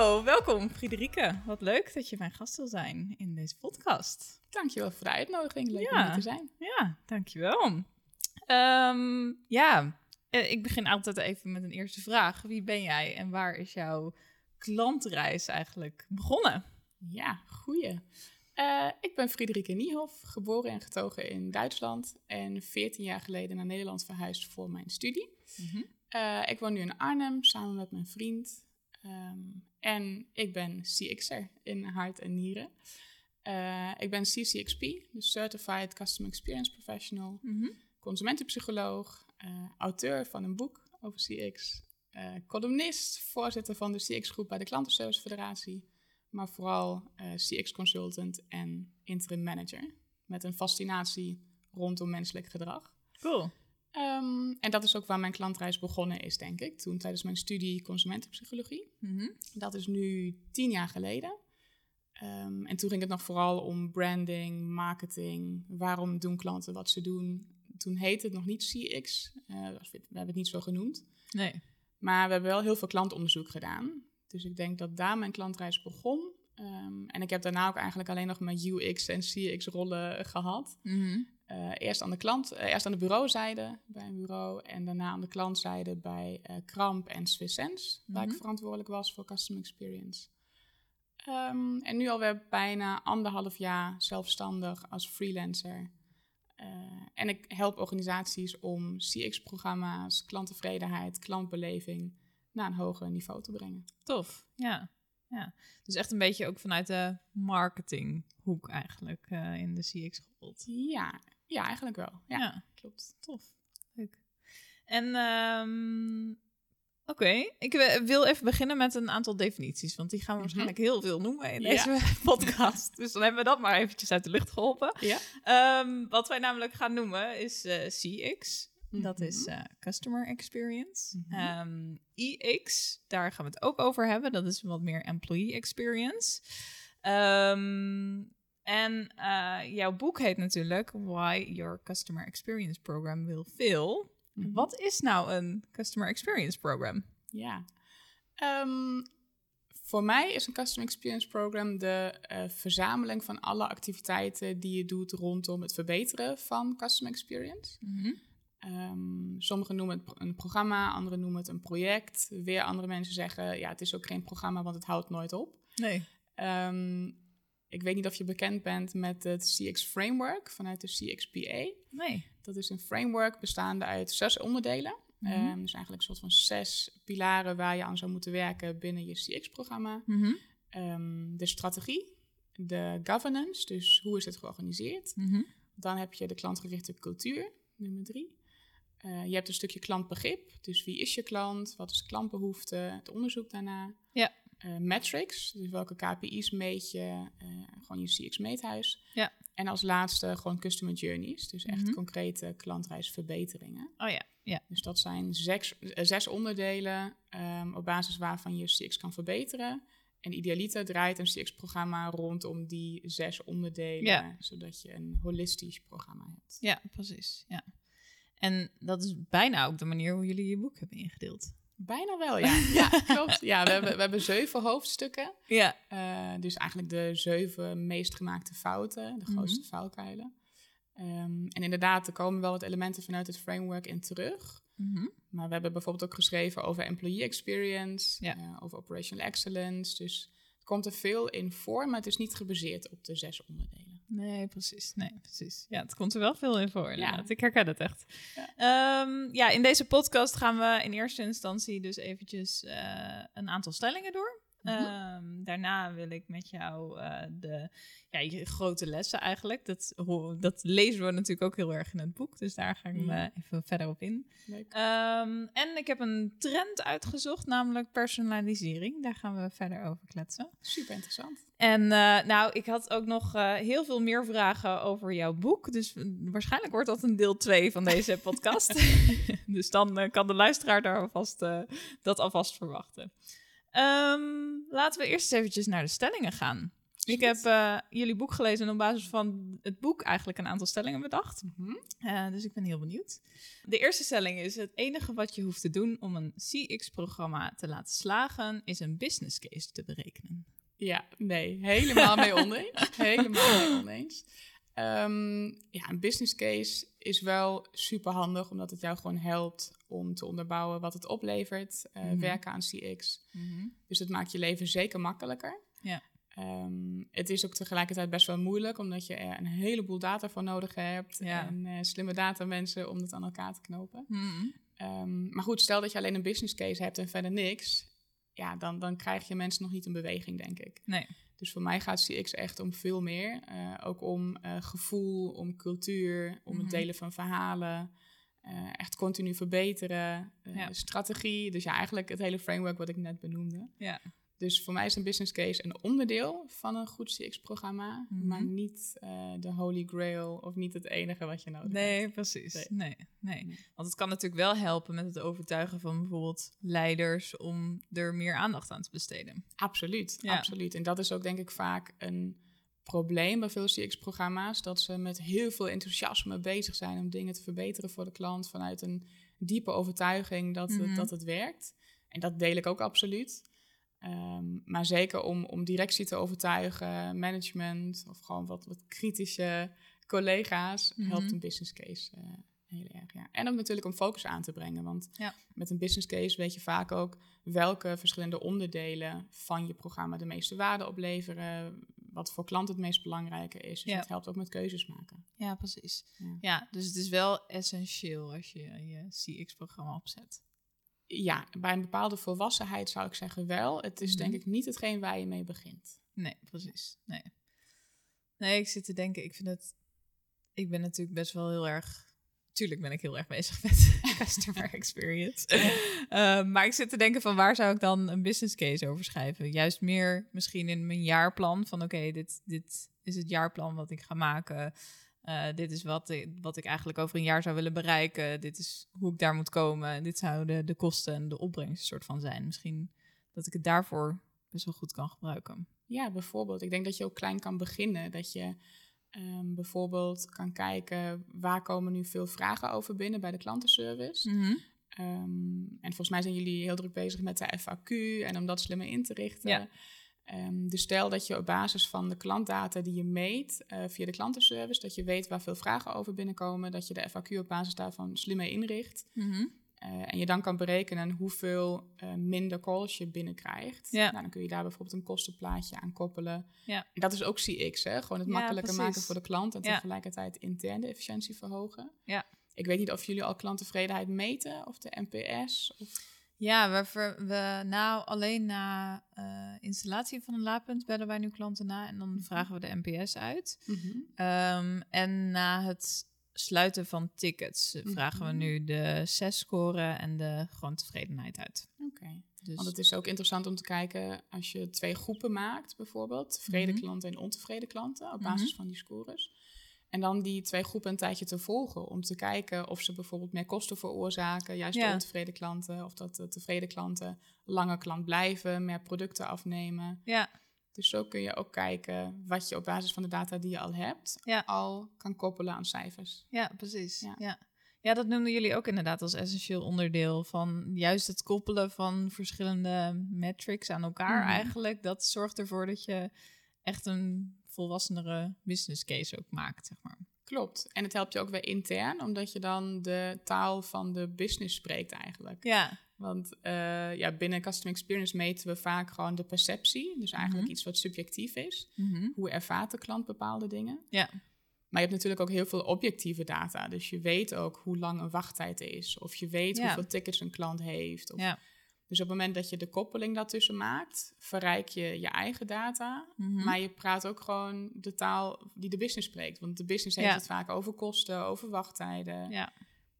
Hallo, welkom Friederike. Wat leuk dat je mijn gast wil zijn in deze podcast. Dankjewel voor de uitnodiging. Leuk Ja. om hier te zijn. Ja, dankjewel. Ehm ja, eh, ik begin altijd even met een eerste vraag. Wie ben jij en waar is jouw klantreis eigenlijk begonnen? Ja, goeie. Eh, ik ben Friederike Niehoff, geboren en getogen in Duitsland en 14 jaar geleden naar Nederland verhuisd voor mijn studie. Eh, ik woon nu in Arnhem samen met mijn vriend. Ehm, en ik ben CX'er in hart en nieren. Eh, ik ben CCXP, dus Certified Customer Experience Professional, Mhm. consumentenpsycholoog, eh, auteur van een boek over CX, eh, columnist, voorzitter van de CX-groep bij de Klantenservice Federatie, maar vooral CX-consultant en interim manager met een fascinatie rondom menselijk gedrag. Cool. Ehm, en dat is ook waar mijn klantreis begonnen is, denk ik, toen tijdens mijn studie consumentenpsychologie. Mhm. Dat is nu tien jaar geleden. Ehm, en toen ging het nog vooral om branding, marketing. Waarom doen klanten wat ze doen? Toen heette het nog niet CX. eh, we hebben het niet zo genoemd. Nee. Maar we hebben wel heel veel klantonderzoek gedaan. Dus ik denk dat daar mijn klantreis begon. Ehm, en ik heb daarna ook eigenlijk alleen nog maar UX en CX rollen gehad. Mhm. Eh, eerst aan de klant, eh, eerst aan de bureauzijde bij een bureau en daarna aan de klantzijde bij eh, Kramp en Swiss Sense, waar Mhm. ik verantwoordelijk was voor customer experience. Ehm, en nu alweer bijna anderhalf jaar zelfstandig als freelancer. En ik help organisaties om CX-programma's, klanttevredenheid, klantbeleving naar een hoger niveau te brengen. Tof. Ja. ja. Dus echt een beetje ook vanuit de marketinghoek eigenlijk in de CX gerold. Ja, ja eigenlijk wel. Ja, klopt. Tof. Leuk. En ehm, oké, ik wil even beginnen met een aantal definities, want die gaan we Mhm. waarschijnlijk heel veel noemen in Ja. deze podcast. Dus dan hebben we dat maar eventjes uit de lucht geholpen. Ja. Ehm, wat wij namelijk gaan noemen is eh, CX. Dat Mhm. is eh, Customer Experience. Mhm. Ehm, EX, daar gaan we het ook over hebben. Dat is wat meer Employee Experience. Ehm, en eh, jouw boek heet natuurlijk Why Your Customer Experience Program Will Fail. Mhm. Wat is nou een Customer Experience Program? Ja. Ehm, voor mij is een Customer Experience Program de eh, verzameling van alle activiteiten die je doet rondom het verbeteren van Customer Experience. Ehm, sommigen noemen het een programma, anderen noemen het een project. Weer andere mensen zeggen, ja, het is ook geen programma, want het houdt nooit op. Nee. Ehm, ik weet niet of je bekend bent met het CX Framework vanuit de CXPA. Nee. Dat is een framework bestaande uit zes onderdelen. Mhm. Ehm, dus eigenlijk een soort van zes pilaren waar je aan zou moeten werken binnen je CX-programma. Mhm. Ehm, de strategie, de governance, dus hoe is het georganiseerd. Mhm. Dan heb je de klantgerichte cultuur, nummer drie. Eh, je hebt een stukje klantbegrip, dus wie is je klant, wat is de klantbehoefte, het onderzoek daarna. Ja. Eh, metrics, dus welke KPI's meet je, eh, gewoon je CX-meethuis. Ja. En als laatste gewoon customer journeys, dus echt Mhm. concrete klantreisverbeteringen. Oh ja. Ja. Dus dat zijn zes, eh, zes onderdelen ehm, op basis waarvan je CX kan verbeteren. En idealiter draait een CX-programma rondom die zes onderdelen, Ja. zodat je een holistisch programma hebt. Ja, precies. Ja. En dat is bijna ook de manier hoe jullie je boek hebben ingedeeld. Bijna wel, ja. ja klopt. Ja, we hebben, we hebben zeven hoofdstukken. Ja. Eh, dus eigenlijk de zeven meest gemaakte fouten, de Mhm. grootste vuilkuilen. Ehm, en inderdaad, er komen wel wat elementen vanuit het framework in terug. Mhm. Maar we hebben bijvoorbeeld ook geschreven over employee experience, Ja. eh, over operational excellence. Dus het komt er veel in voor, maar het is niet gebaseerd op de zes onderdelen. Nee, precies. Nee, precies. Ja, het komt er wel veel in voor. Inderdaad. Ja. Ik herken het echt. Ja. Ja. ja, in deze podcast gaan we in eerste instantie dus eventjes eh, een aantal stellingen door. Mhm. Ehm, daarna wil ik met jou uh, de ja, je grote lessen eigenlijk. Dat, dat lezen we natuurlijk ook heel erg in het boek. Dus daar ga ik me even verder op in. Um, en ik heb een trend uitgezocht, namelijk personalisering. Daar gaan we verder over kletsen. Super interessant. En uh, nou, ik had ook nog uh, heel veel meer vragen over jouw boek. Dus waarschijnlijk wordt dat een deel 2 van deze podcast. dus dan kan de luisteraar daar alvast, dat alvast verwachten. Um, laten we eerst eventjes naar de stellingen gaan. Ik heb uh, jullie boek gelezen en op basis van het boek eigenlijk een aantal stellingen bedacht. Mm -hmm. uh, dus ik ben heel benieuwd. De eerste stelling is: het enige wat je hoeft te doen om een CX-programma te laten slagen, is een business case te berekenen. Ja, nee, helemaal mee oneens. helemaal mee oneens. Um, ja, een business case is wel super handig, omdat het jou gewoon helpt om te onderbouwen wat het oplevert, uh, mm -hmm. werken aan CX. -hmm. Dus het maakt je leven zeker makkelijker. Ja. Um, het is ook tegelijkertijd best wel moeilijk, omdat je er een heleboel data voor nodig hebt. Ja. En uh, slimme data mensen om het aan elkaar te knopen. -hmm. um, maar goed, stel dat je alleen een business case hebt en verder niks. Ja, dan, dan krijg je mensen nog niet in beweging, denk ik. Nee. Dus voor mij gaat CX echt om veel meer. Uh, ook om uh, gevoel, om cultuur, om mm -hmm. het mhm. delen van verhalen. Uh, echt continu verbeteren. Ja. Strategie. Dus ja, eigenlijk het hele framework wat ik net benoemde. Ja. Dus voor mij is een business case een onderdeel van een goed CX-programma, mm -hmm. maar niet de holy grail of niet het enige wat je nodig nee, hebt. Precies. Nee, precies. Nee, nee. Want het kan natuurlijk wel helpen met het overtuigen van bijvoorbeeld leiders om er meer aandacht aan te besteden. Absoluut, ja. absoluut. En dat is ook denk ik vaak een probleem bij veel CX-programma's, dat ze met heel veel enthousiasme bezig zijn om dingen te verbeteren voor de klant vanuit een diepe overtuiging dat, mm -hmm. het, dat het werkt. En dat deel ik ook absoluut. Um, maar zeker om, om directie te overtuigen, management of gewoon wat, wat kritische collega's, mm -hmm. helpt een business case uh, heel erg. Ja. En ook natuurlijk om focus aan te brengen. Want ja. met een business case weet je vaak ook welke verschillende onderdelen van je programma de meeste waarde opleveren. Wat voor klant het meest belangrijke is. Dus ja. het helpt ook met keuzes maken. Ja, precies. Ja. ja, dus het is wel essentieel als je je CX-programma opzet ja, bij een bepaalde volwassenheid zou ik zeggen wel. Het is denk ik niet hetgeen waar je mee begint. Nee, precies. Nee. Nee, ik zit te denken, ik vind het... Ik ben natuurlijk best wel heel erg... Tuurlijk ben ik heel erg bezig met customer experience. uh, maar ik zit te denken van waar zou ik dan een business case over schrijven? Juist meer misschien in mijn jaarplan van oké, dit, dit is het jaarplan wat ik ga maken. Uh, dit is wat ik, wat ik eigenlijk over een jaar zou willen bereiken. Dit is hoe ik daar moet komen. Dit zouden de kosten en de opbrengst soort van zijn. Misschien dat ik het daarvoor best wel goed kan gebruiken. Ja, bijvoorbeeld. Ik denk dat je ook klein kan beginnen. Dat je um, bijvoorbeeld kan kijken waar komen nu veel vragen over binnen bij de klantenservice. Mm -hmm. um, en volgens mij zijn jullie heel druk bezig met de FAQ en om dat slimmer in te richten. Ja. Um, dus stel dat je op basis van de klantdata die je meet uh, via de klantenservice, dat je weet waar veel vragen over binnenkomen, dat je de FAQ op basis daarvan slimmer inricht. Mm -hmm. uh, en je dan kan berekenen hoeveel uh, minder calls je binnenkrijgt. Ja. Nou, dan kun je daar bijvoorbeeld een kostenplaatje aan koppelen. Ja. En dat is ook CX, hè? gewoon het ja, makkelijker precies. maken voor de klant en tegelijkertijd intern de efficiëntie verhogen. Ja. Ik weet niet of jullie al klanttevredenheid meten of de NPS. Of... Ja, we, we nou alleen na uh, installatie van een laadpunt bellen wij nu klanten na en dan -hmm. vragen we de NPS uit. Mm -hmm. um, en na het sluiten van tickets mm -hmm. vragen we nu de CES-score en de gewoon tevredenheid uit. Oké. Okay. Dus... Want het is ook interessant om te kijken als je twee groepen maakt, bijvoorbeeld tevreden klanten en ontevreden klanten, op basis van die scores. En dan die twee groepen een tijdje te volgen. Om te kijken of ze bijvoorbeeld meer kosten veroorzaken. Juist ja. ontevreden klanten. Of dat de tevreden klanten langer klant blijven. Meer producten afnemen. Ja. Dus zo kun je ook kijken wat je op basis van de data die je al hebt. Ja. Al kan koppelen aan cijfers. Ja, precies. Ja. ja. Ja, dat noemden jullie ook inderdaad als essentieel onderdeel van juist het koppelen van verschillende metrics aan elkaar mm. eigenlijk. Dat zorgt ervoor dat je echt een volwassenere business case ook maakt, zeg maar. Klopt. En het helpt je ook weer intern, omdat je dan de taal van de business spreekt eigenlijk. Ja. Want uh, ja, binnen Customer Experience meten we vaak gewoon de perceptie. Dus eigenlijk mm -hmm. iets wat subjectief is. Mm -hmm. Hoe ervaart de klant bepaalde dingen? Ja. Maar je hebt natuurlijk ook heel veel objectieve data. Dus je weet ook hoe lang een wachttijd is. Of je weet ja. hoeveel tickets een klant heeft. Of ja. Dus op het moment dat je de koppeling daartussen maakt, verrijk je je eigen data. Mhm. Maar je praat ook gewoon de taal die de business spreekt. Want de business heeft Ja. het vaak over kosten, over wachttijden. Ja.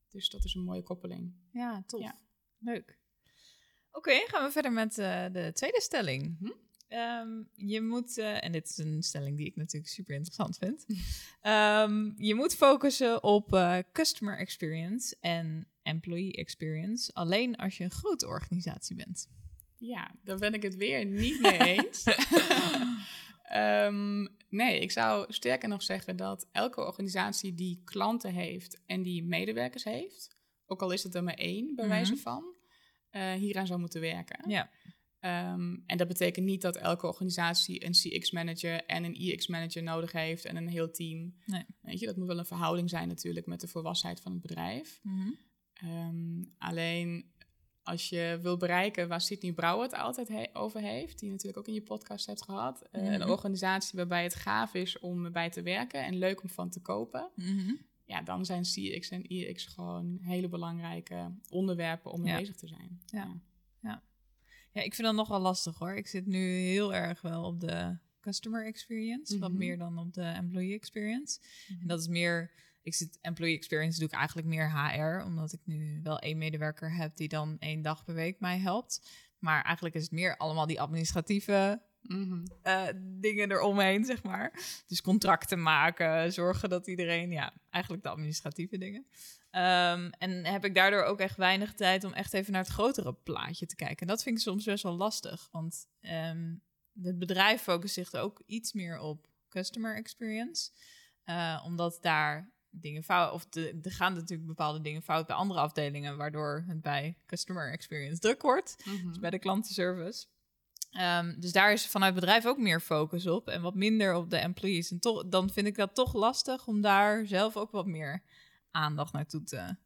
Dus dat is een mooie koppeling. Ja, tof. Ja. Leuk. Oké, gaan we verder met eh, de tweede stelling. Ehm, je moet, eh, en dit is een stelling die ik natuurlijk super interessant vind. Ehm, je moet focussen op eh, customer experience en employee experience. Alleen als je een grote organisatie bent. Ja, daar ben ik het weer niet mee eens. Ehm, nee, ik zou sterker nog zeggen dat elke organisatie die klanten heeft en die medewerkers heeft, ook al is het er maar één bij Mhm. wijze van, eh, hieraan zou moeten werken. Ja. Ehm, en dat betekent niet dat elke organisatie een CX-manager en een EX-manager nodig heeft en een heel team. Nee. Weet je, dat moet wel een verhouding zijn natuurlijk met de volwassenheid van het bedrijf. Mhm. Ehm, alleen als je wil bereiken waar Sydney Brouwer het altijd he- over heeft, die je natuurlijk ook in je podcast hebt gehad, eh, Mhm. een organisatie waarbij het gaaf is om bij te werken en leuk om van te kopen, Mhm. ja, dan zijn CX en EX gewoon hele belangrijke onderwerpen om mee Ja. bezig te zijn. Ja. Ja, ik vind dat nogal lastig hoor. Ik zit nu heel erg wel op de customer experience, wat Mhm. meer dan op de employee experience. Mhm. En dat is meer, ik zit employee experience doe ik eigenlijk meer HR, omdat ik nu wel één medewerker heb die dan één dag per week mij helpt. Maar eigenlijk is het meer allemaal die administratieve Mhm. eh, dingen eromheen, zeg maar. Dus contracten maken, zorgen dat iedereen, ja, eigenlijk de administratieve dingen. Ehm, en heb ik daardoor ook echt weinig tijd om echt even naar het grotere plaatje te kijken. En dat vind ik soms best wel lastig, want ehm, het bedrijf focust zich er ook iets meer op customer experience. Eh, omdat daar dingen fout, of de, er gaan natuurlijk bepaalde dingen fout bij andere afdelingen, waardoor het bij customer experience druk wordt Mhm. dus bij de klantenservice. Ehm, dus daar is vanuit het bedrijf ook meer focus op en wat minder op de employees. En toch, dan vind ik dat toch lastig om daar zelf ook wat meer aandacht naartoe te,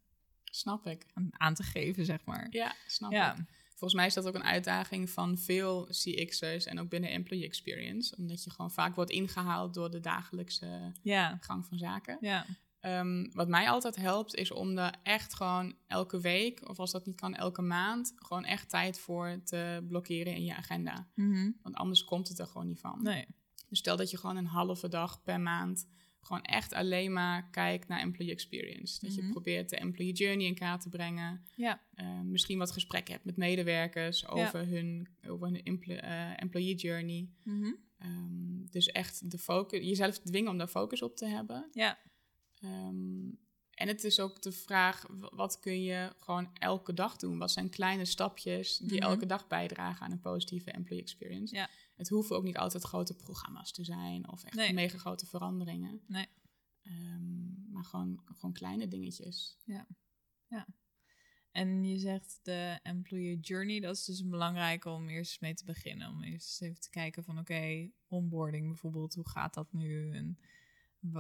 Snap ik. aan, aan te geven, zeg maar. Ja, snap Ja, ik. Volgens mij is dat ook een uitdaging van veel CX'ers en ook binnen employee experience. Omdat je gewoon vaak wordt ingehaald door de dagelijkse ja, gang van zaken. ja. Ehm, wat mij altijd helpt, is om er echt gewoon elke week, of als dat niet kan, elke maand, gewoon echt tijd voor te blokkeren in je agenda. Mhm. Want anders komt het er gewoon niet van. Nee. Dus stel dat je gewoon een halve dag per maand gewoon echt alleen maar kijkt naar employee experience. Dat Mhm. je probeert de employee journey in kaart te brengen. Ja, Eh, misschien wat gesprekken hebt met medewerkers over hun, over hun eh, employee journey. Mhm. Ehm, dus echt de focus, jezelf dwingen om daar focus op te hebben. ja. Ehm, en het is ook de vraag, wat kun je gewoon elke dag doen? Wat zijn kleine stapjes die Mhm. elke dag bijdragen aan een positieve employee experience? Ja. Het hoeven ook niet altijd grote programma's te zijn of echt Nee. mega grote veranderingen. Nee. Ehm, maar gewoon, gewoon kleine dingetjes. En je zegt de employee journey, dat is dus belangrijk om eerst mee te beginnen. Om eerst eens even te kijken van oké, onboarding bijvoorbeeld, hoe gaat dat nu? En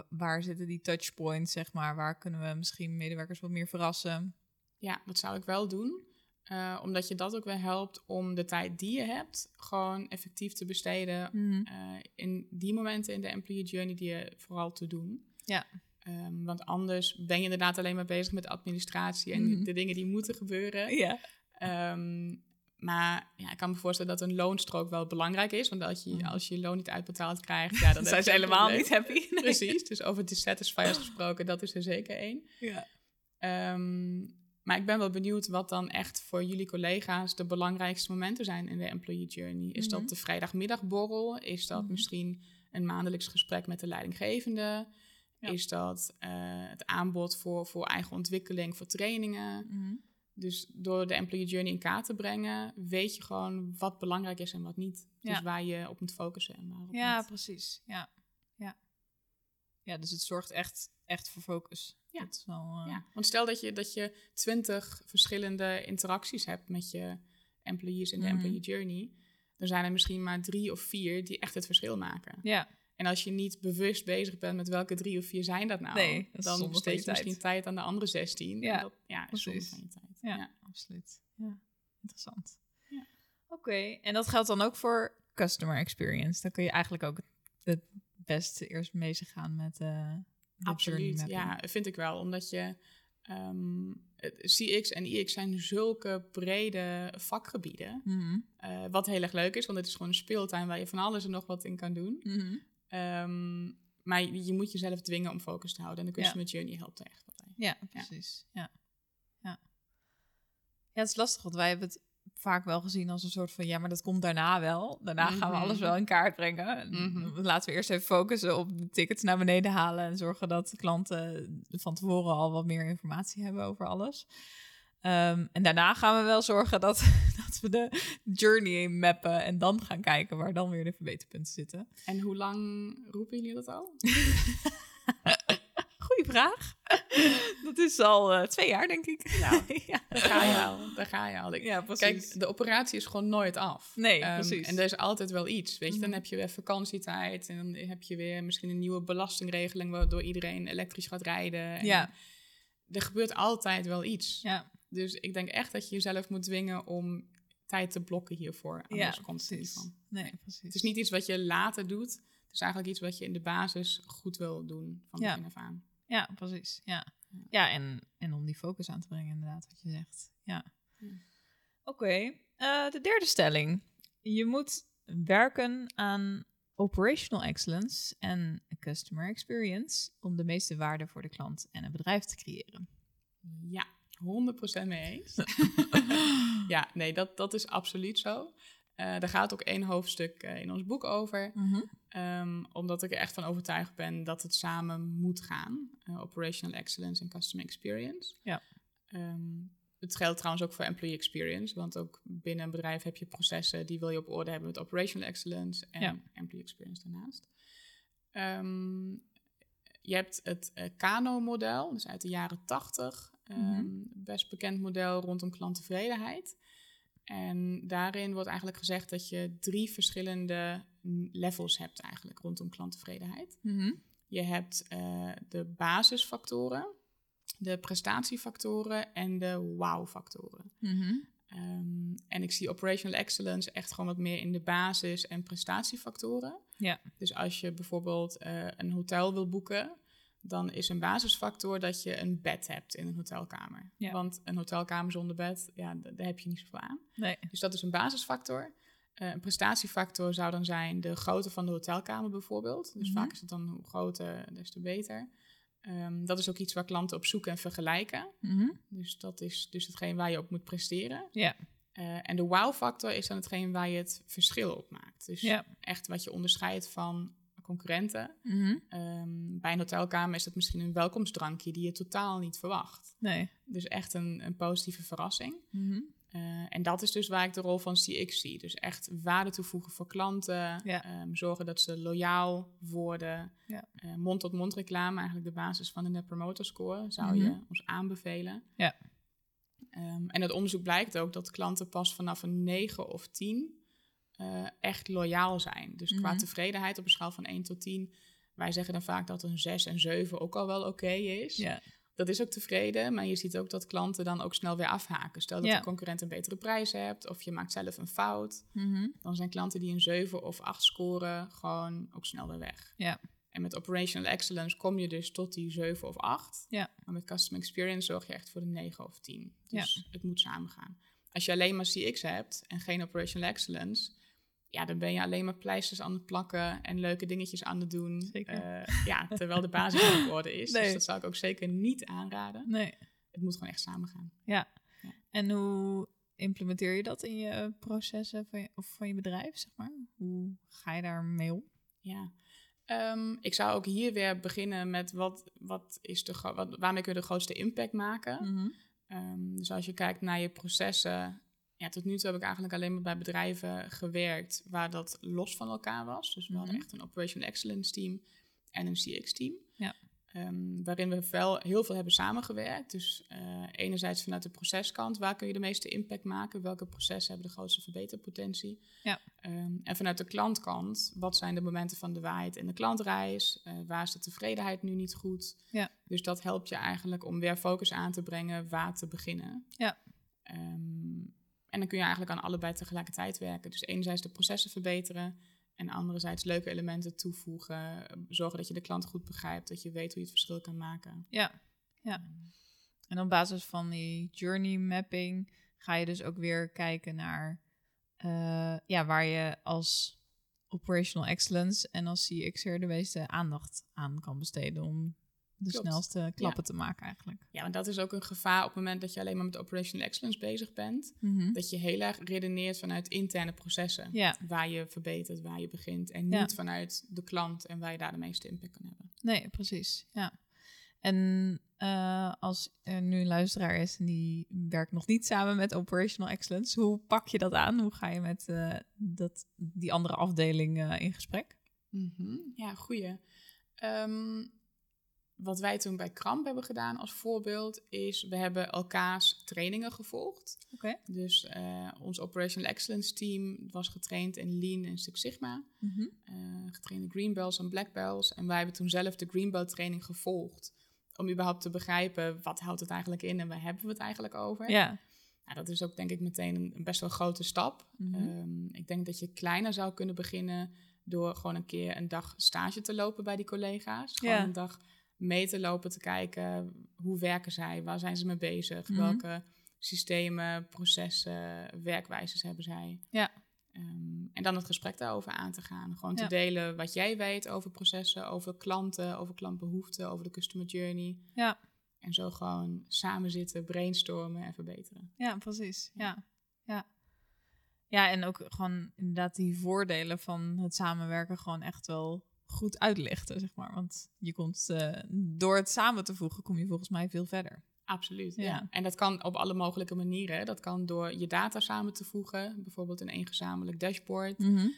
waar zitten die touchpoints, zeg maar? Waar kunnen we misschien medewerkers wat meer verrassen? Ja, dat zou ik wel doen. Eh, omdat je dat ook weer helpt om de tijd die je hebt gewoon effectief te besteden Mhm. eh, in die momenten in de employee journey die je vooral te doen. Ja. Ehm, want anders ben je inderdaad alleen maar bezig met administratie en Mhm. de dingen die moeten gebeuren. Ja. Ehm, maar ja, ik kan me voorstellen dat een loonstrook wel belangrijk is. Want als je, Mhm. als je loon niet uitbetaald krijgt, ja, dan zijn ze helemaal niet happy. Nee. Precies, dus over dissatisfiers gesproken, dat is er zeker één. Ja. Ehm, maar ik ben wel benieuwd wat dan echt voor jullie collega's de belangrijkste momenten zijn in de employee journey. Is Mhm. dat de vrijdagmiddagborrel? Is dat Mhm. misschien een maandelijks gesprek met de leidinggevende? Ja. Is dat eh, het aanbod voor, voor eigen ontwikkeling, voor trainingen? Mhm. Dus door de employee journey in kaart te brengen, weet je gewoon wat belangrijk is en wat niet. Dus waar je op moet focussen en waarop Ja, niet. precies. Ja. Ja. ja, dus het zorgt echt, echt voor focus. Ja. Dat is wel, eh, Ja, want stel dat je, dat je twintig verschillende interacties hebt met je employees in de Mhm. employee journey, dan zijn er misschien maar drie of vier die echt het verschil maken. ja. En als je niet bewust bezig bent met welke drie of vier zijn dat nou, Nee, dat dan besteed je tijd. misschien tijd aan de andere zestien. Ja, En dat, ja, is zonde precies. van je tijd. Ja, Ja. absoluut. Ja, interessant. Ja. Oké, en dat geldt dan ook voor customer experience. Dan kun je eigenlijk ook het beste eerst bezig gaan met de journey Absoluut, ja, vind ik wel. Omdat je Ehm, het- CX en IX zijn zulke brede vakgebieden. Mhm. eh, wat heel erg leuk is, want het is gewoon een speeltuin waar je van alles en nog wat in kan doen. Mhm. Ehm, maar je, je moet jezelf dwingen om focus te houden. En de customer journey helpt er echt wat bij. Ja, precies. Ja. Ja. Ja, het is lastig, want wij hebben het vaak wel gezien als een soort van... ja, maar dat komt daarna wel. Daarna gaan we Mhm. alles wel in kaart brengen. En Mhm. Laten we eerst even focussen op de tickets naar beneden halen... en zorgen dat de klanten van tevoren al wat meer informatie hebben over alles. Ehm, en daarna gaan we wel zorgen dat, dat we de journey mappen... en dan gaan kijken waar dan weer de verbeterpunten zitten. En hoe lang roepen jullie dat al? Vraag. Dat is al eh, twee jaar, denk ik. Nou, ja. Daar ga je al. Daar ga je al. Ja. Kijk, de operatie is gewoon nooit af. Nee, Ehm, precies. En er is altijd wel iets. Weet je, dan Mhm. heb je weer vakantietijd. En dan heb je weer misschien een nieuwe belastingregeling... waardoor iedereen elektrisch gaat rijden. En Ja. Er gebeurt altijd wel iets. Ja, Dus ik denk echt dat je jezelf moet dwingen om tijd te blokken hiervoor. ja Anders komt het niet van. Nee, precies. Het is niet iets wat je later doet. Het is eigenlijk iets wat je in de basis goed wil doen van Ja. begin af aan. Ja, precies. Ja, Ja. en, en om die focus aan te brengen, inderdaad, wat je zegt. Ja. Ja. Oké, eh, de derde stelling. Je moet werken aan operational excellence en customer experience om de meeste waarde voor de klant en het bedrijf te creëren. Ja, 100% mee eens. ja, nee, dat, dat is absoluut zo. Eh daar gaat ook één hoofdstuk eh, in ons boek over. Mhm. Ehm, omdat ik er echt van overtuigd ben dat het samen moet gaan. Eh, operational excellence en customer experience. Ja. Ehm, het geldt trouwens ook voor employee experience. Want ook binnen een bedrijf heb je processen die wil je op orde hebben met operational excellence en Ja. employee experience daarnaast. Ehm, je hebt het eh, Kano-model, dus uit de jaren 80. Mhm. Best bekend model rondom klanttevredenheid. En daarin wordt eigenlijk gezegd dat je drie verschillende levels hebt eigenlijk rondom klanttevredenheid. Mhm. Je hebt eh, de basisfactoren, de prestatiefactoren en de wow-factoren. Mhm. Ehm, en ik zie operational excellence echt gewoon wat meer in de basis- en prestatiefactoren. Ja. Dus als je bijvoorbeeld eh, een hotel wil boeken, dan is een basisfactor dat je een bed hebt in een hotelkamer. Ja. Want een hotelkamer zonder bed, ja, daar heb je niet zoveel aan. Nee. Dus dat is een basisfactor. Eh, een prestatiefactor zou dan zijn de grootte van de hotelkamer bijvoorbeeld. Dus Mhm. vaak is het dan hoe groter, des te beter. Ehm, dat is ook iets waar klanten op zoeken en vergelijken. Mhm. Dus dat is dus hetgeen waar je op moet presteren. Ja. Eh, en de wow-factor is dan hetgeen waar je het verschil op maakt. Dus Ja. echt wat je onderscheidt van concurrenten. Mhm. Ehm, bij een hotelkamer is dat misschien een welkomstdrankje die je totaal niet verwacht. Nee. Dus echt een, een positieve verrassing. Mhm. Eh, en dat is dus waar ik de rol van CX zie. Dus echt waarde toevoegen voor klanten. Ja. ehm, zorgen dat ze loyaal worden. Ja. Eh, mond-tot-mond reclame, eigenlijk de basis van de Net Promoter Score, zou Mhm. je ons aanbevelen. Ja. Ehm, en het onderzoek blijkt ook dat klanten pas vanaf een 9 of 10 eh, echt loyaal zijn. Dus qua Mhm. tevredenheid op een schaal van 1 tot 10. Wij zeggen dan vaak dat een 6 en 7 ook al wel oké is. Dat is ook tevreden, maar je ziet ook dat klanten dan ook snel weer afhaken. Stel dat Ja. de concurrent een betere prijs hebt of je maakt zelf een fout. Mhm. Dan zijn klanten die een 7 of 8 scoren gewoon ook snel weer weg. En met operational excellence kom je dus tot die 7 of 8. Ja. Maar met customer experience zorg je echt voor de 9 of 10. Dus het moet samengaan. Als je alleen maar CX hebt en geen operational excellence, ja, dan ben je alleen maar pleisters aan het plakken en leuke dingetjes aan het doen. Zeker. Eh, ja, terwijl de basis niet op orde is. Nee. Dus dat zou ik ook zeker niet aanraden. Nee. Het moet gewoon echt samengaan. Ja. En hoe implementeer je dat in je processen van je, of van je bedrijf, zeg maar? Hoe ga je daarmee om? Ja. Ehm, ik zou ook hier weer beginnen met wat, wat is de, wat, waarmee kun je de grootste impact maken. Mhm. Ehm, dus als je kijkt naar je processen. Ja, tot nu toe heb ik eigenlijk alleen maar bij bedrijven gewerkt waar dat los van elkaar was. Dus we hadden Mhm. echt een Operational Excellence team en een CX-team. Ja. Ehm, waarin we wel heel veel hebben samengewerkt. Dus eh, enerzijds vanuit de proceskant, waar kun je de meeste impact maken? Welke processen hebben de grootste verbeterpotentie? Ja. Ehm, en vanuit de klantkant, wat zijn de momenten van de waarheid in de klantreis? Eh, waar is de tevredenheid nu niet goed? Ja. Dus dat helpt je eigenlijk om weer focus aan te brengen waar te beginnen. Ja. Ehm, en dan kun je eigenlijk aan allebei tegelijkertijd werken. Dus enerzijds de processen verbeteren en anderzijds leuke elementen toevoegen. Zorgen dat je de klant goed begrijpt, dat je weet hoe je het verschil kan maken. Ja. Ja. En op basis van die journey mapping ga je dus ook weer kijken naar uh, ja, waar je als operational excellence en als CX'er de meeste aandacht aan kan besteden om de snelste klappen te maken eigenlijk. Ja, en dat is ook een gevaar op het moment dat je alleen maar met operational excellence bezig bent. Mhm. Dat je heel erg redeneert vanuit interne processen. Ja. Waar je verbetert, waar je begint. En niet vanuit de klant en waar je daar de meeste impact kan hebben. Nee, precies. Ja. En uh, als er nu een luisteraar is en die werkt nog niet samen met Operational Excellence, hoe pak je dat aan? Hoe ga je met uh, dat, die andere afdeling uh, in gesprek? Mm -hmm. Ja, goeie. Um, wat wij toen bij Kramp hebben gedaan als voorbeeld is, we hebben elkaars trainingen gevolgd. Okay. Dus uh, ons Operational Excellence team was getraind in Lean en Six Sigma. Mm -hmm. uh, getraind in Green Bells en Black Bells. En wij hebben toen zelf de Green Belt training gevolgd om überhaupt te begrijpen wat houdt het eigenlijk in en waar hebben we het eigenlijk over. Ja. Nou, dat is ook denk ik meteen een, best wel grote stap. Mm -hmm. ik denk dat je kleiner zou kunnen beginnen door gewoon een keer een dag stage te lopen bij die collega's. Gewoon een dag mee te lopen, te kijken hoe werken zij, waar zijn ze mee bezig, mm welke systemen, processen, werkwijzes hebben zij. Ja. Um, en dan het gesprek daarover aan te gaan. Gewoon te delen wat jij weet over processen, over klanten, over klantbehoeften, over de customer journey. Ja. En zo gewoon samen zitten, brainstormen en verbeteren. Ja, precies. Ja. Ja. Ja, en ook gewoon inderdaad die voordelen van het samenwerken gewoon echt wel goed uitlichten, zeg maar. Want je komt uh, door het samen te voegen, kom je volgens mij veel verder. Absoluut, ja. En dat kan op alle mogelijke manieren. Dat kan door je data samen te voegen, bijvoorbeeld in één gezamenlijk dashboard. Mm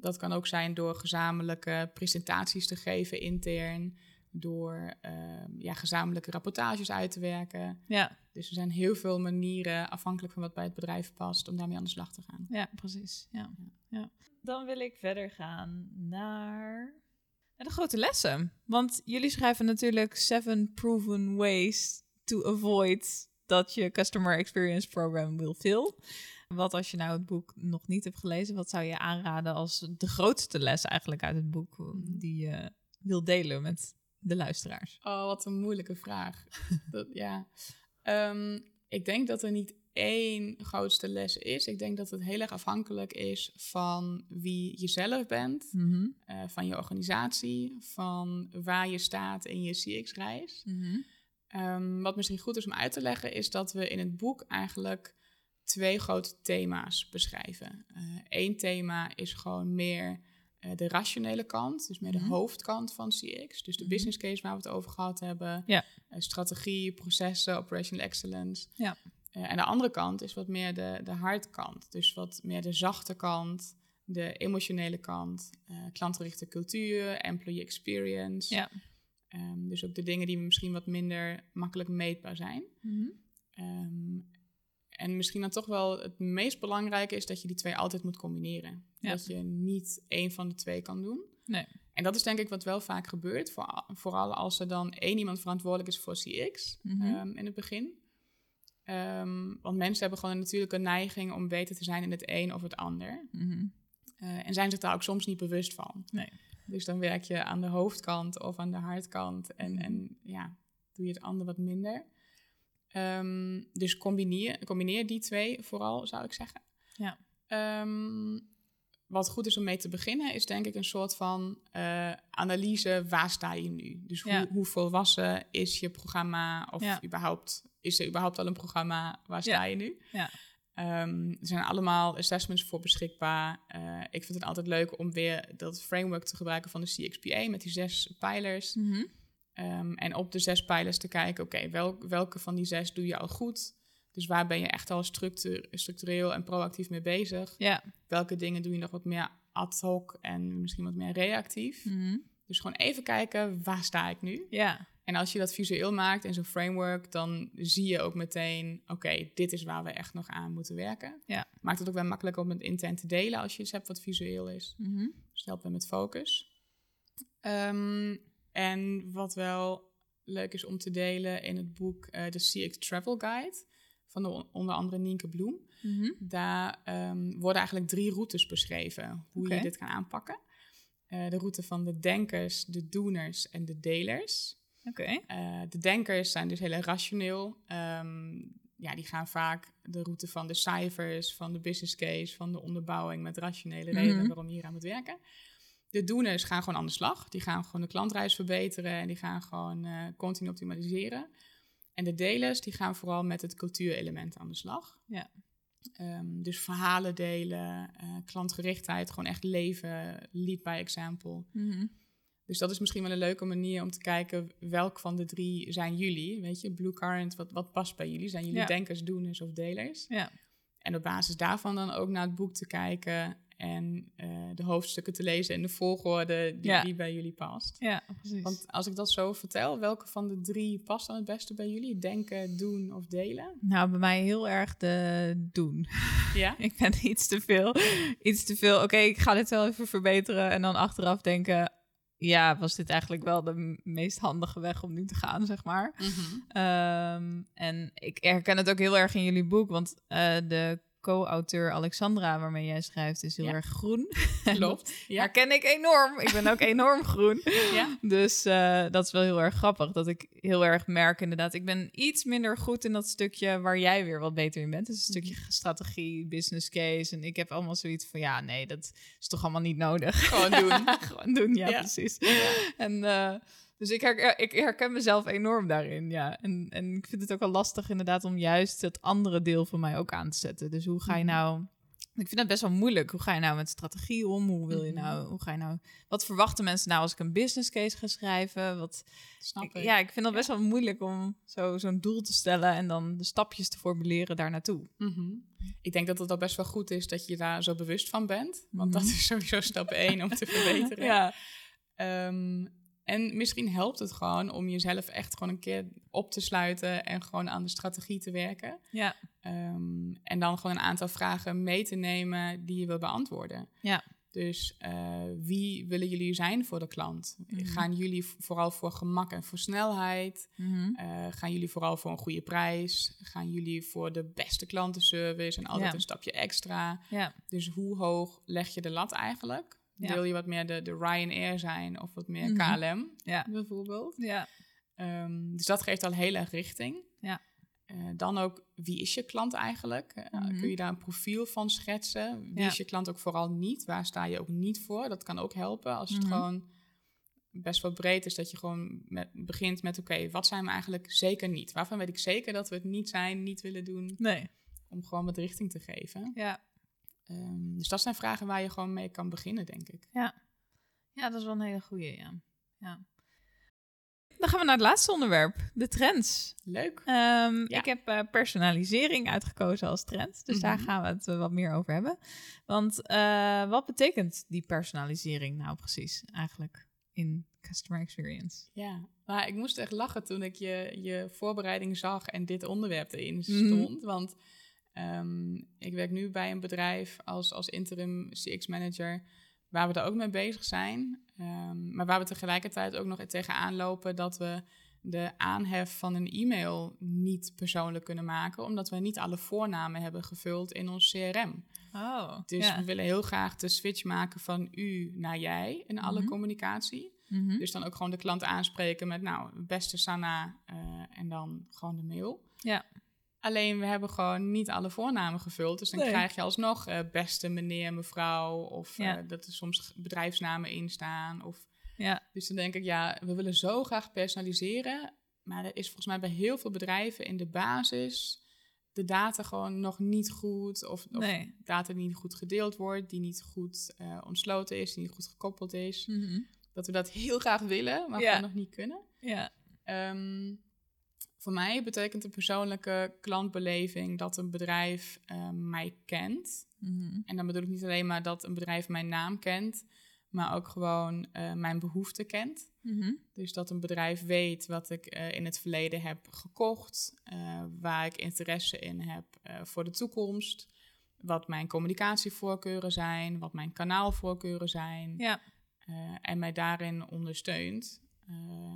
dat kan ook zijn door gezamenlijke presentaties te geven intern, door um, ja, gezamenlijke rapportages uit te werken. Ja. Dus er zijn heel veel manieren, afhankelijk van wat bij het bedrijf past, om daarmee aan de slag te gaan. Ja, precies. Ja. ja. Dan wil ik verder gaan naar de grote lessen. Want jullie schrijven natuurlijk seven proven ways to avoid dat je customer experience program will fail. Wat als je nou het boek nog niet hebt gelezen, wat zou je aanraden als de grootste les eigenlijk uit het boek mhm. die je wil delen met de luisteraars? Oh, wat een moeilijke vraag. dat, ja. Um, ik denk dat er niet één grootste les is. Ik denk dat het heel erg afhankelijk is van wie je zelf bent, mhm. eh, van je organisatie, van waar je staat in je CX-reis. Mhm. Ehm, wat misschien goed is om uit te leggen, is dat we in het boek eigenlijk twee grote thema's beschrijven. Eén eh, thema is gewoon meer de rationele kant, dus meer de mhm. hoofdkant van CX. Dus de business case waar we het over gehad hebben. Ja. strategie, processen, operational excellence. Ja. Uh, en de andere kant is wat meer de, de hardkant. Dus wat meer de zachte kant, de emotionele kant, klantgerichte cultuur, employee experience. Ja. Um, dus ook de dingen die misschien wat minder makkelijk meetbaar zijn. Mm um, en misschien dan toch wel het meest belangrijke is dat je die twee altijd moet combineren. Ja. Dat je niet één van de twee kan doen. Nee. En dat is denk ik wat wel vaak gebeurt. Voor, vooral als er dan één iemand verantwoordelijk is voor CX mm -hmm. um, in het begin. Um, want mensen hebben gewoon natuurlijk een neiging om beter te zijn in het een of het ander. Mm -hmm. uh, en zijn zich daar ook soms niet bewust van. Nee. Dus dan werk je aan de hoofdkant of aan de hardkant. En, -hmm. en ja, doe je het ander wat minder. Um, dus combineer, combineer die twee vooral, zou ik zeggen. Ja. Um, wat goed is om mee te beginnen, is denk ik een soort van uh, analyse. Waar sta je nu? Dus hoe, ja. hoe volwassen is je programma? Of ja. überhaupt, is er überhaupt al een programma? Waar sta ja. je nu? Ja. Um, er zijn allemaal assessments voor beschikbaar. Uh, ik vind het altijd leuk om weer dat framework te gebruiken van de CXPA met die zes pijlers. Mm -hmm. Um, en op de zes pijlers te kijken, oké, okay, wel, welke van die zes doe je al goed? Dus waar ben je echt al structu structureel en proactief mee bezig? Ja. Welke dingen doe je nog wat meer ad hoc en misschien wat meer reactief? Mm -hmm. Dus gewoon even kijken, waar sta ik nu? Ja. En als je dat visueel maakt in zo'n framework, dan zie je ook meteen, oké, okay, dit is waar we echt nog aan moeten werken. Ja. Maakt het ook wel makkelijker om het intent te delen als je iets hebt wat visueel is. Mm -hmm. Dus helpt we met focus. Um, en wat wel leuk is om te delen in het boek uh, de CX Travel Guide van de, onder andere Nienke Bloem. Mm -hmm. Daar um, worden eigenlijk drie routes beschreven hoe okay. je dit kan aanpakken. Uh, de route van de denkers, de doeners en de delers. Uh, de denkers zijn dus heel rationeel. Um, ja, die gaan vaak de route van de cijfers, van de business case, van de onderbouwing met rationele redenen mm -hmm. waarom je hier aan moet werken. De doeners gaan gewoon aan de slag. Die gaan gewoon de klantreis verbeteren en die gaan gewoon uh, continu optimaliseren. En de delers, die gaan vooral met het cultuurelement aan de slag. Ja. Um, dus verhalen delen, uh, klantgerichtheid, gewoon echt leven, lead by example. Mm -hmm. Dus dat is misschien wel een leuke manier om te kijken welk van de drie zijn jullie. Weet je, Blue Current, wat, wat past bij jullie? Zijn jullie Ja. denkers, doeners of delers? Ja. En op basis daarvan dan ook naar het boek te kijken en eh, de hoofdstukken te lezen in de volgorde die, Ja. die bij jullie past. Ja, precies. Want als ik dat zo vertel, welke van de drie past dan het beste bij jullie? Denken, doen of delen? Nou, bij mij heel erg de doen. Ja? Ik ben iets te veel. Iets te veel. Oké, ik ga dit wel even verbeteren. En dan achteraf denken. Ja, was dit eigenlijk wel de meest handige weg om nu te gaan, zeg maar. Ehm, en ik herken het ook heel erg in jullie boek, want eh, de co-auteur Alexandra, waarmee jij schrijft, is heel Ja. erg groen. Klopt. Ja. Herken ik enorm. Ik ben ook enorm groen. ja. Dus eh, dat is wel heel erg grappig. Dat ik heel erg merk inderdaad. Ik ben iets minder goed in dat stukje waar jij weer wat beter in bent. Dus een stukje strategie, business case. En ik heb allemaal zoiets van, ja, nee, dat is toch allemaal niet nodig. Gewoon doen. Gewoon doen, ja, Ja. precies. En eh, dus ik, her- ik herken mezelf enorm daarin, ja. En, en ik vind het ook wel lastig inderdaad om juist het andere deel van mij ook aan te zetten. Dus hoe ga je Mhm. nou... Ik vind dat best wel moeilijk. Hoe ga je nou met strategie om? Hoe wil je Mhm. nou... Hoe ga je nou... Wat verwachten mensen nou als ik een business case ga schrijven? Wat, Snap ik- ja, ik vind dat best wel moeilijk om zo, zo'n doel te stellen en dan de stapjes te formuleren daar naartoe. Mhm. Ik denk dat het al best wel goed is dat je daar zo bewust van bent. Want Mhm. dat is sowieso stap één om te verbeteren. Ja, Ehm, en misschien helpt het gewoon om jezelf echt gewoon een keer op te sluiten en gewoon aan de strategie te werken. ja, Ehm, en dan gewoon een aantal vragen mee te nemen die je wil beantwoorden. Ja. Dus eh, wie willen jullie zijn voor de klant? Mhm. Gaan jullie vooral voor gemak en voor snelheid? Mhm. Eh, gaan jullie vooral voor een goede prijs? Gaan jullie voor de beste klantenservice en altijd Ja. een stapje extra? ja, Dus hoe hoog leg je de lat eigenlijk? Ja. Wil je wat meer de, de Ryanair zijn of wat meer Mhm. KLM ja, bijvoorbeeld? ja, Ehm, dus dat geeft al heel erg richting. Ja. Eh, dan ook, wie is je klant eigenlijk? Eh, Mhm. Kun je daar een profiel van schetsen? Wie Ja. is je klant ook vooral niet? Waar sta je ook niet voor? Dat kan ook helpen als het Mhm. gewoon best wel breed is. Dat je gewoon met, begint met, oké, wat zijn we eigenlijk zeker niet? Waarvan weet ik zeker dat we het niet zijn, niet willen doen? nee, Om gewoon wat richting te geven. ja. Ehm, dus dat zijn vragen waar je gewoon mee kan beginnen, denk ik. Ja, dat is wel een hele goeie, ja. ja. Dan gaan we naar het laatste onderwerp, de trends. Leuk. Ehm, Ja. Ik heb eh, personalisering uitgekozen als trend, dus daar Mhm. gaan we het eh, wat meer over hebben. Want eh, wat betekent die personalisering nou precies eigenlijk in customer experience? Ja, maar ik moest echt lachen toen ik je, je voorbereiding zag en dit onderwerp erin Mhm. stond. Want ehm, ik werk nu bij een bedrijf als, als interim CX-manager waar we daar ook mee bezig zijn. Ehm, maar waar we tegelijkertijd ook nog tegenaan lopen dat we de aanhef van een e-mail niet persoonlijk kunnen maken, omdat we niet alle voornamen hebben gevuld in ons CRM. Oh, Dus we willen heel graag de switch maken van u naar jij in alle Mhm. communicatie. Mhm. Dus dan ook gewoon de klant aanspreken met, nou, beste Sanna, eh, en dan gewoon de mail. Ja. Alleen we hebben gewoon niet alle voornamen gevuld. Dus dan Nee. krijg je alsnog eh, beste meneer, mevrouw. Of Ja. eh, dat er soms bedrijfsnamen in staan. Of, Ja. dus dan denk ik, ja, we willen zo graag personaliseren. Maar er is volgens mij bij heel veel bedrijven in de basis de data gewoon nog niet goed. Of, of Nee. data die niet goed gedeeld wordt, die niet goed eh, ontsloten is, die niet goed gekoppeld is Mhm. dat we dat heel graag willen, maar Ja. gewoon nog niet kunnen. Ja. Ehm, voor mij betekent een persoonlijke klantbeleving dat een bedrijf eh, mij kent. Mhm. En dan bedoel ik niet alleen maar dat een bedrijf mijn naam kent, maar ook gewoon eh, mijn behoeften kent. Mhm. Dus dat een bedrijf weet wat ik eh, in het verleden heb gekocht, eh, waar ik interesse in heb voor de toekomst, wat mijn communicatievoorkeuren zijn, wat mijn kanaalvoorkeuren zijn. Ja. En mij daarin ondersteunt. Eh,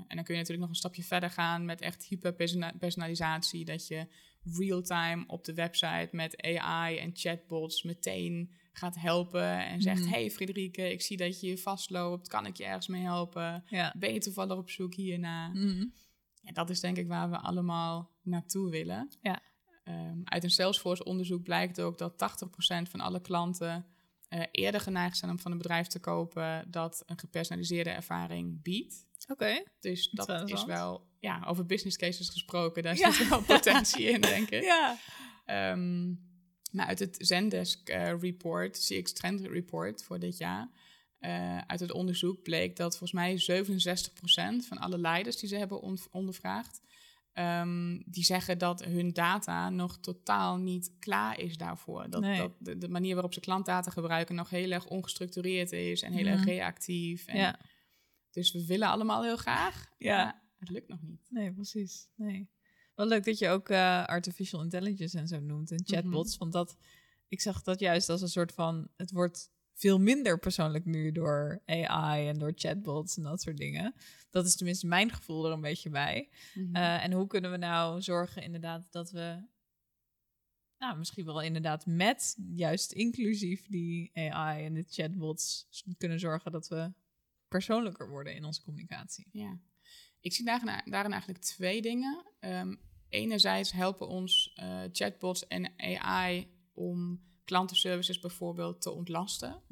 en dan kun je natuurlijk nog een stapje verder gaan met echt hyperpersonalisatie. Dat je real-time op de website met AI en chatbots meteen gaat helpen en zegt: Mhm. Hey Friederike, ik zie dat je hier vastloopt. Kan ik je ergens mee helpen? Ja. Ben je toevallig op zoek hierna? Mhm. Ja, dat is denk ik waar we allemaal naartoe willen. Ja. Ehm, uit een Salesforce-onderzoek blijkt ook dat 80% van alle klanten eh, eerder geneigd zijn om van een bedrijf te kopen dat een gepersonaliseerde ervaring biedt. Dus dat is wel, ja, over business cases gesproken, daar Ja. zit wel potentie in, denk ik. Ja. Ehm, maar uit het Zendesk eh, report, CX Trend Report voor dit jaar, eh, uit het onderzoek bleek dat volgens mij 67% van alle leiders die ze hebben on- ondervraagd, ehm, die zeggen dat hun data nog totaal niet klaar is daarvoor. Dat, Nee. dat de, de manier waarop ze klantdata gebruiken nog heel erg ongestructureerd is en heel Mhm. erg reactief. En Ja. Dus we willen allemaal heel graag, Ja. maar het lukt nog niet. Nee, precies. Nee. Wel leuk dat je ook eh, artificial intelligence en zo noemt en chatbots. Want dat, ik zag dat juist als een soort van, het wordt veel minder persoonlijk nu door AI en door chatbots en dat soort dingen. Dat is tenminste mijn gevoel er een beetje bij. Mhm. Eh, en hoe kunnen we nou zorgen inderdaad dat we, nou misschien wel inderdaad met juist inclusief die AI en de chatbots kunnen zorgen dat we persoonlijker worden in onze communicatie. Ja, ik zie daarin, daarin eigenlijk twee dingen. Ehm, enerzijds helpen ons eh, chatbots en AI om klantenservices bijvoorbeeld te ontlasten.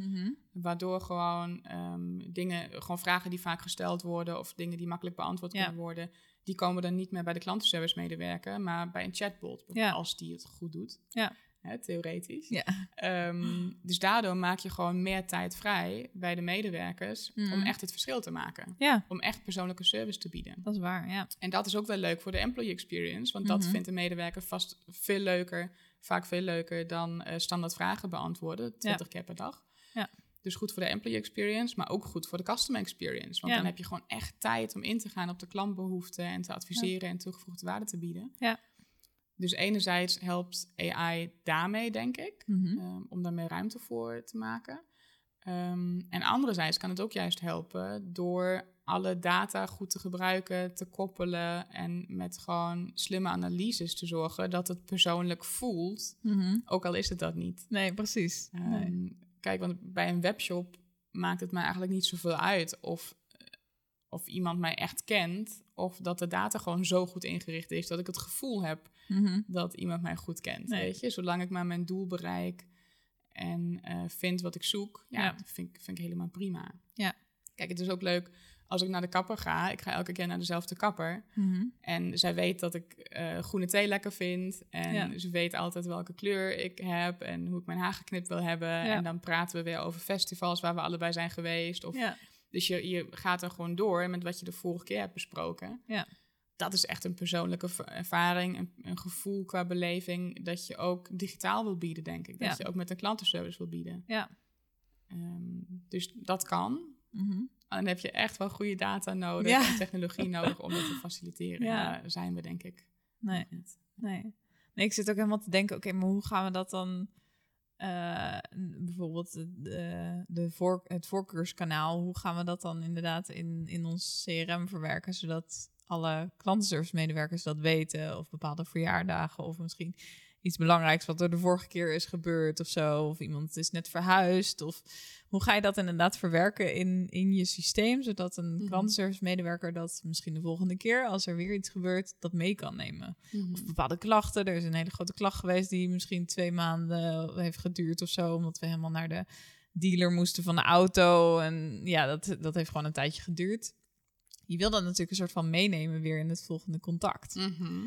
Waardoor gewoon ehm, dingen, gewoon vragen die vaak gesteld worden of dingen die makkelijk beantwoord Ja. kunnen worden, die komen dan niet meer bij de klantenservice medewerker, maar bij een chatbot, Ja. als die het goed doet. Ja. Hè, theoretisch. Ja. Ehm, dus daardoor maak je gewoon meer tijd vrij bij de medewerkers om echt het verschil te maken. Ja, Om echt persoonlijke service te bieden. dat is waar, ja. En dat is ook wel leuk voor de employee experience, want dat Mhm. vindt de medewerker vast veel leuker, vaak veel leuker dan eh, standaard vragen beantwoorden, 20 keer per dag. Ja. Dus goed voor de employee experience, maar ook goed voor de customer experience. Want Ja. dan heb je gewoon echt tijd om in te gaan op de klantbehoeften en te adviseren en toegevoegde waarde te bieden. Ja. Dus enerzijds helpt AI daarmee, denk ik, Mhm. um, om daar meer ruimte voor te maken. Um, en anderzijds kan het ook juist helpen door alle data goed te gebruiken, te koppelen en met gewoon slimme analyses te zorgen dat het persoonlijk voelt, Mhm. ook al is het dat niet. Nee, precies. Nee. Um, Kijk, want bij een webshop maakt het mij eigenlijk niet zoveel uit of, of iemand mij echt kent of dat de data gewoon zo goed ingericht is dat ik het gevoel heb Mhm. dat iemand mij goed kent. Nee. Weet je, zolang ik maar mijn doel bereik en eh, vind wat ik zoek, ja, Ja. dat vind, ik- vind ik helemaal prima. Ja. Kijk, het is ook leuk als ik naar de kapper ga. Ik ga elke keer naar dezelfde kapper. Mhm. En zij weet dat ik eh, groene thee lekker vind. En Ja. ze weet altijd welke kleur ik heb en hoe ik mijn haar geknipt wil hebben. Ja. En dan praten we weer over festivals waar we allebei zijn geweest. Of, Ja. Dus je, je gaat er gewoon door met wat je de vorige keer hebt besproken. Ja. Dat is echt een persoonlijke ervaring, een, een gevoel qua beleving dat je ook digitaal wil bieden, denk ik. Dat Ja. je ook met een klantenservice wil bieden. Ja. Ehm, dus dat kan. Mhm. En dan heb je echt wel goede data nodig Ja. en technologie nodig om dat te faciliteren. Ja. Daar zijn we denk ik Nee. Nee. nee, ik zit ook helemaal te denken, oké, maar hoe gaan we dat dan... eh, bijvoorbeeld de, de voor, het voorkeurskanaal, hoe gaan we dat dan inderdaad in, in ons CRM verwerken, zodat alle klantenservice medewerkers dat weten, of bepaalde verjaardagen, of misschien iets belangrijks wat er de vorige keer is gebeurd of zo, of iemand is net verhuisd, of hoe ga je dat inderdaad verwerken in, in je systeem, zodat een Mhm. klantenservice medewerker dat misschien de volgende keer, als er weer iets gebeurt, dat mee kan nemen Mhm. of bepaalde klachten. Er is een hele grote klacht geweest die misschien twee maanden heeft geduurd of zo, omdat we helemaal naar de dealer moesten van de auto. En ja, dat, dat heeft gewoon een tijdje geduurd. Je wil dat natuurlijk een soort van meenemen weer in het volgende contact. Mhm.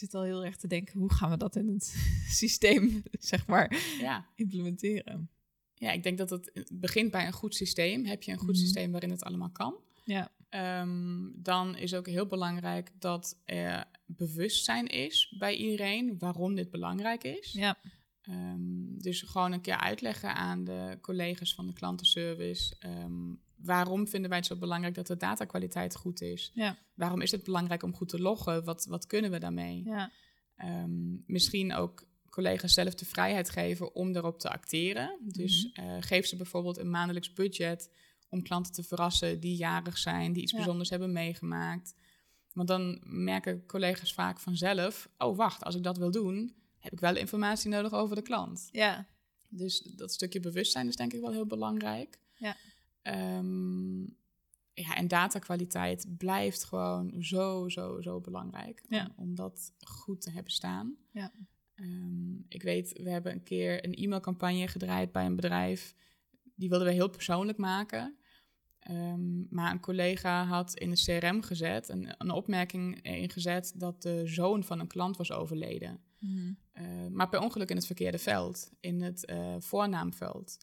Zit al heel erg te denken, hoe gaan we dat in het systeem, zeg maar, Ja. implementeren? ja, ik denk dat het begint bij een goed systeem. Heb je een goed Mhm. systeem waarin het allemaal kan? Ja. Ehm, dan is ook heel belangrijk dat er bewustzijn is bij iedereen waarom dit belangrijk is. Ja. Ehm, dus gewoon een keer uitleggen aan de collega's van de klantenservice. ehm, waarom vinden wij het zo belangrijk dat de datakwaliteit goed is? Ja. Waarom is het belangrijk om goed te loggen? Wat, wat kunnen we daarmee? Ja. Ehm, misschien ook collega's zelf de vrijheid geven om erop te acteren. Dus Mhm. eh, geef ze bijvoorbeeld een maandelijks budget om klanten te verrassen die jarig zijn, die iets Ja. bijzonders hebben meegemaakt. Want dan merken collega's vaak vanzelf: oh wacht, als ik dat wil doen, heb ik wel informatie nodig over de klant. Ja. Dus dat stukje bewustzijn is denk ik wel heel belangrijk. Ja. Ehm, ja, en datakwaliteit blijft gewoon zo, zo, zo belangrijk. Ja. Om, om dat goed te hebben staan. Ja. Ehm, ik weet, we hebben een keer een e-mailcampagne gedraaid bij een bedrijf. Die wilden we heel persoonlijk maken. Ehm, maar een collega had in de CRM gezet, een, een opmerking ingezet dat de zoon van een klant was overleden. Mhm. Uh, maar per ongeluk in het verkeerde veld, in het uh, voornaamveld.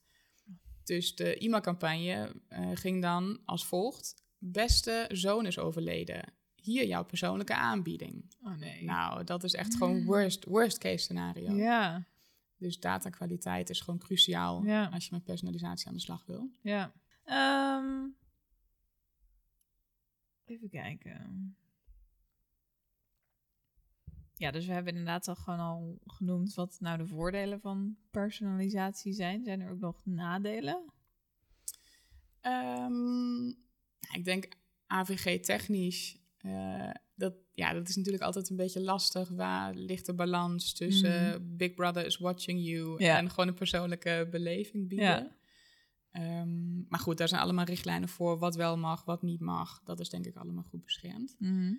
Dus de e-mailcampagne uh, ging dan als volgt: Beste zoon is overleden. Hier jouw persoonlijke aanbieding. Oh nee. Nou, dat is echt gewoon worst, worst case scenario. Ja. Dus datakwaliteit is gewoon cruciaal Ja. als je met personalisatie aan de slag wil. Ja. Ehm, even kijken. Ja, dus we hebben inderdaad al gewoon al genoemd wat nou de voordelen van personalisatie zijn. Zijn er ook nog nadelen? Ehm, ja, ik denk AVG technisch. eh, dat, ja, dat is natuurlijk altijd een beetje lastig. Waar ligt de balans tussen Big Brother is watching you Mhm. Ja. en gewoon een persoonlijke beleving bieden? Ja. Ehm, maar goed, daar zijn allemaal richtlijnen voor wat wel mag, wat niet mag. Dat is denk ik allemaal goed beschermd. Mhm. Ja,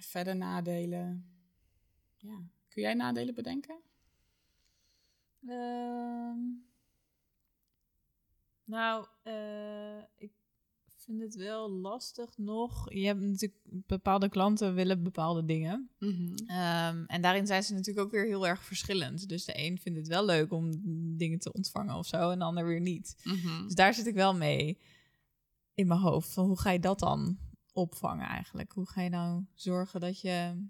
verder nadelen. Ja. Kun jij nadelen bedenken? Ehm, nou, eh, ik vind het wel lastig nog. Je hebt natuurlijk bepaalde klanten willen bepaalde dingen. Ehm, en daarin zijn ze natuurlijk ook weer heel erg verschillend. Dus de een vindt het wel leuk om dingen te ontvangen of zo, en de ander weer niet. Mhm. Dus daar zit ik wel mee in mijn hoofd. Van hoe ga je dat dan opvangen eigenlijk? Hoe ga je nou zorgen dat je,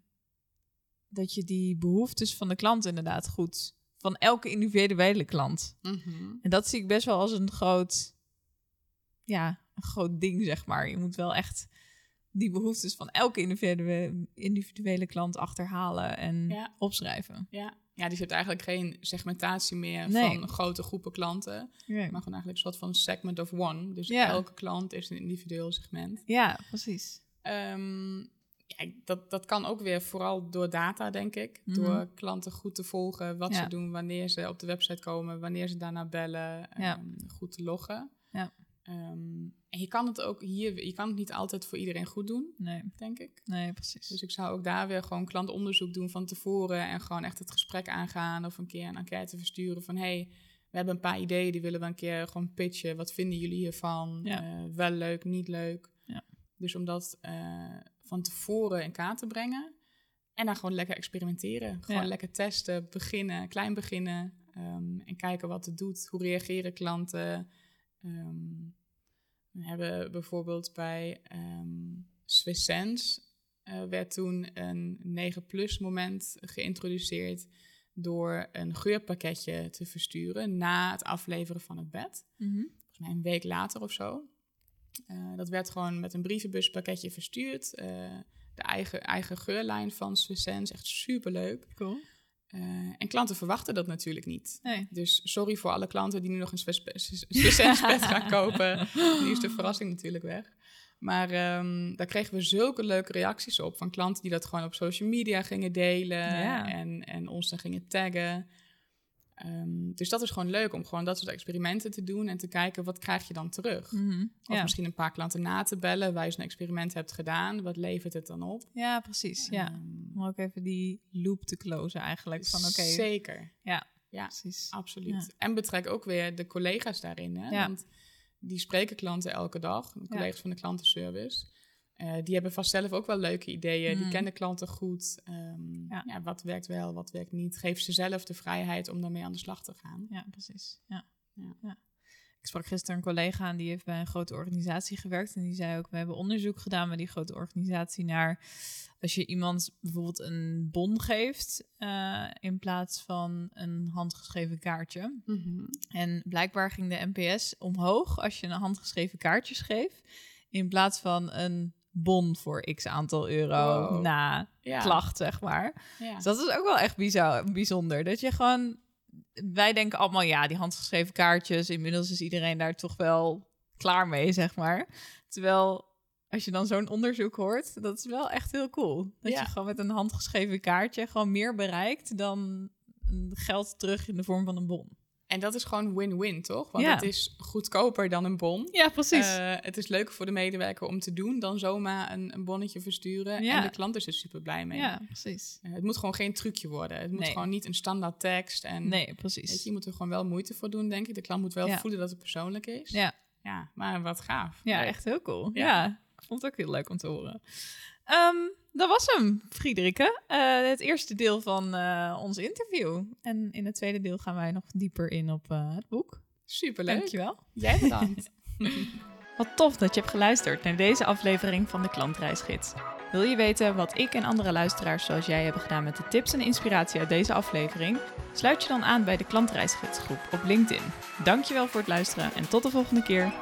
dat je die behoeftes van de klant inderdaad goed... van elke individuele klant. Mhm. En dat zie ik best wel als een groot... Ja, een groot ding, zeg maar. Je moet wel echt die behoeftes van elke individuele, individuele klant achterhalen en Ja. opschrijven. Ja. ja, dus je hebt eigenlijk geen segmentatie meer Nee. van grote groepen klanten. Maar gewoon eigenlijk een soort van segment of one. Dus Ja. elke klant is een individueel segment. ja precies. Ehm, ja, dat, dat kan ook weer vooral door data, denk ik. Mhm. Door klanten goed te volgen, wat Ja. ze doen, wanneer ze op de website komen, wanneer ze daarna bellen, Ja. goed te loggen. Ja. Ehm, en je kan het ook hier, je kan het niet altijd voor iedereen goed doen, Nee, denk ik. nee, precies. Dus ik zou ook daar weer gewoon klantonderzoek doen van tevoren en gewoon echt het gesprek aangaan of een keer een enquête versturen van hey, we hebben een paar ideeën, die willen we een keer gewoon pitchen. Wat vinden jullie hiervan? Ja. Eh, wel leuk, niet leuk. Ja. Dus om dat eh, van tevoren in kaart te brengen en dan gewoon lekker experimenteren. Gewoon Ja. lekker testen, beginnen, klein beginnen ehm, en kijken wat het doet. Hoe reageren klanten? Ehm, we hebben bijvoorbeeld bij ehm Swiss Sense eh, werd toen een 9-plus moment geïntroduceerd door een geurpakketje te versturen na het afleveren van het bed. Volgens mij een week later of zo. Eh, dat werd gewoon met een brievenbuspakketje verstuurd. Eh, de eigen, eigen geurlijn van Swiss Sense, echt superleuk. Cool. Eh, en klanten verwachten dat natuurlijk niet. Nee. Dus sorry voor alle klanten die nu nog een Swiss Swiss Sense bed gaan kopen. Nu is de verrassing natuurlijk weg. Maar ehm, daar kregen we zulke leuke reacties op van klanten die dat gewoon op social media gingen delen Ja. en, en ons dan gingen taggen. Ehm, dus dat is gewoon leuk om gewoon dat soort experimenten te doen en te kijken wat krijg je dan terug. Mhm. Of Ja. misschien een paar klanten na te bellen waar je zo'n experiment hebt gedaan. Wat levert het dan op? ja, precies. Ja. Ehm, Om ook even die loop te closen eigenlijk. Van oké, Zeker. ja, Ja. precies. Absoluut. En betrek ook weer de collega's daarin. Hè? Want die spreken klanten elke dag, de collega's van de klantenservice. Eh, die hebben vast zelf ook wel leuke ideeën. Die Mm. kennen klanten goed. Ehm, Ja. ja. wat werkt wel, wat werkt niet. Geef ze zelf de vrijheid om daarmee aan de slag te gaan. Ja, precies. Ja. Ja. Ja. Ik sprak gisteren een collega aan die heeft bij een grote organisatie gewerkt. En die zei ook, we hebben onderzoek gedaan bij die grote organisatie naar... als je iemand bijvoorbeeld een bon geeft eh, in plaats van een handgeschreven kaartje. Mhm. En blijkbaar ging de NPS omhoog als je een handgeschreven kaartje schreef... in plaats van een bon voor x aantal euro Wow. na Ja. klacht, zeg maar. Ja. Dus dat is ook wel echt bizar, bijzonder. Dat je gewoon... Wij denken allemaal, ja, die handgeschreven kaartjes... inmiddels is iedereen daar toch wel klaar mee, zeg maar. Terwijl, als je dan zo'n onderzoek hoort... dat is wel echt heel cool. Dat Ja. je gewoon met een handgeschreven kaartje... gewoon meer bereikt dan geld terug in de vorm van een bon. En dat is gewoon win-win, toch? Want Ja. het is goedkoper dan een bon. Ja, precies. Eh, het is leuker voor de medewerker om te doen dan zomaar een, een bonnetje versturen. Ja. En de klant is er super blij mee. ja, precies. Eh, het moet gewoon geen trucje worden. Het moet Nee. gewoon niet een standaard tekst. En Nee, weet precies. je, je moet er gewoon wel moeite voor doen, denk ik. De klant moet wel Ja. voelen dat het persoonlijk is. Ja. Ja, maar wat gaaf. Ja, echt heel cool. Ja. Ja. ik vond het ook heel leuk om te horen. Ehm, dat was hem, Friederike. Eh, het eerste deel van eh, ons interview. En in het tweede deel gaan wij nog dieper in op eh, het boek. Superleuk. Dankjewel. Jij bedankt. Wat tof dat je hebt geluisterd naar deze aflevering van de Klantreisgids. Wil je weten wat ik en andere luisteraars zoals jij hebben gedaan met de tips en inspiratie uit deze aflevering? Sluit je dan aan bij de Klantreisgidsgroep op LinkedIn. Dankjewel voor het luisteren en tot de volgende keer.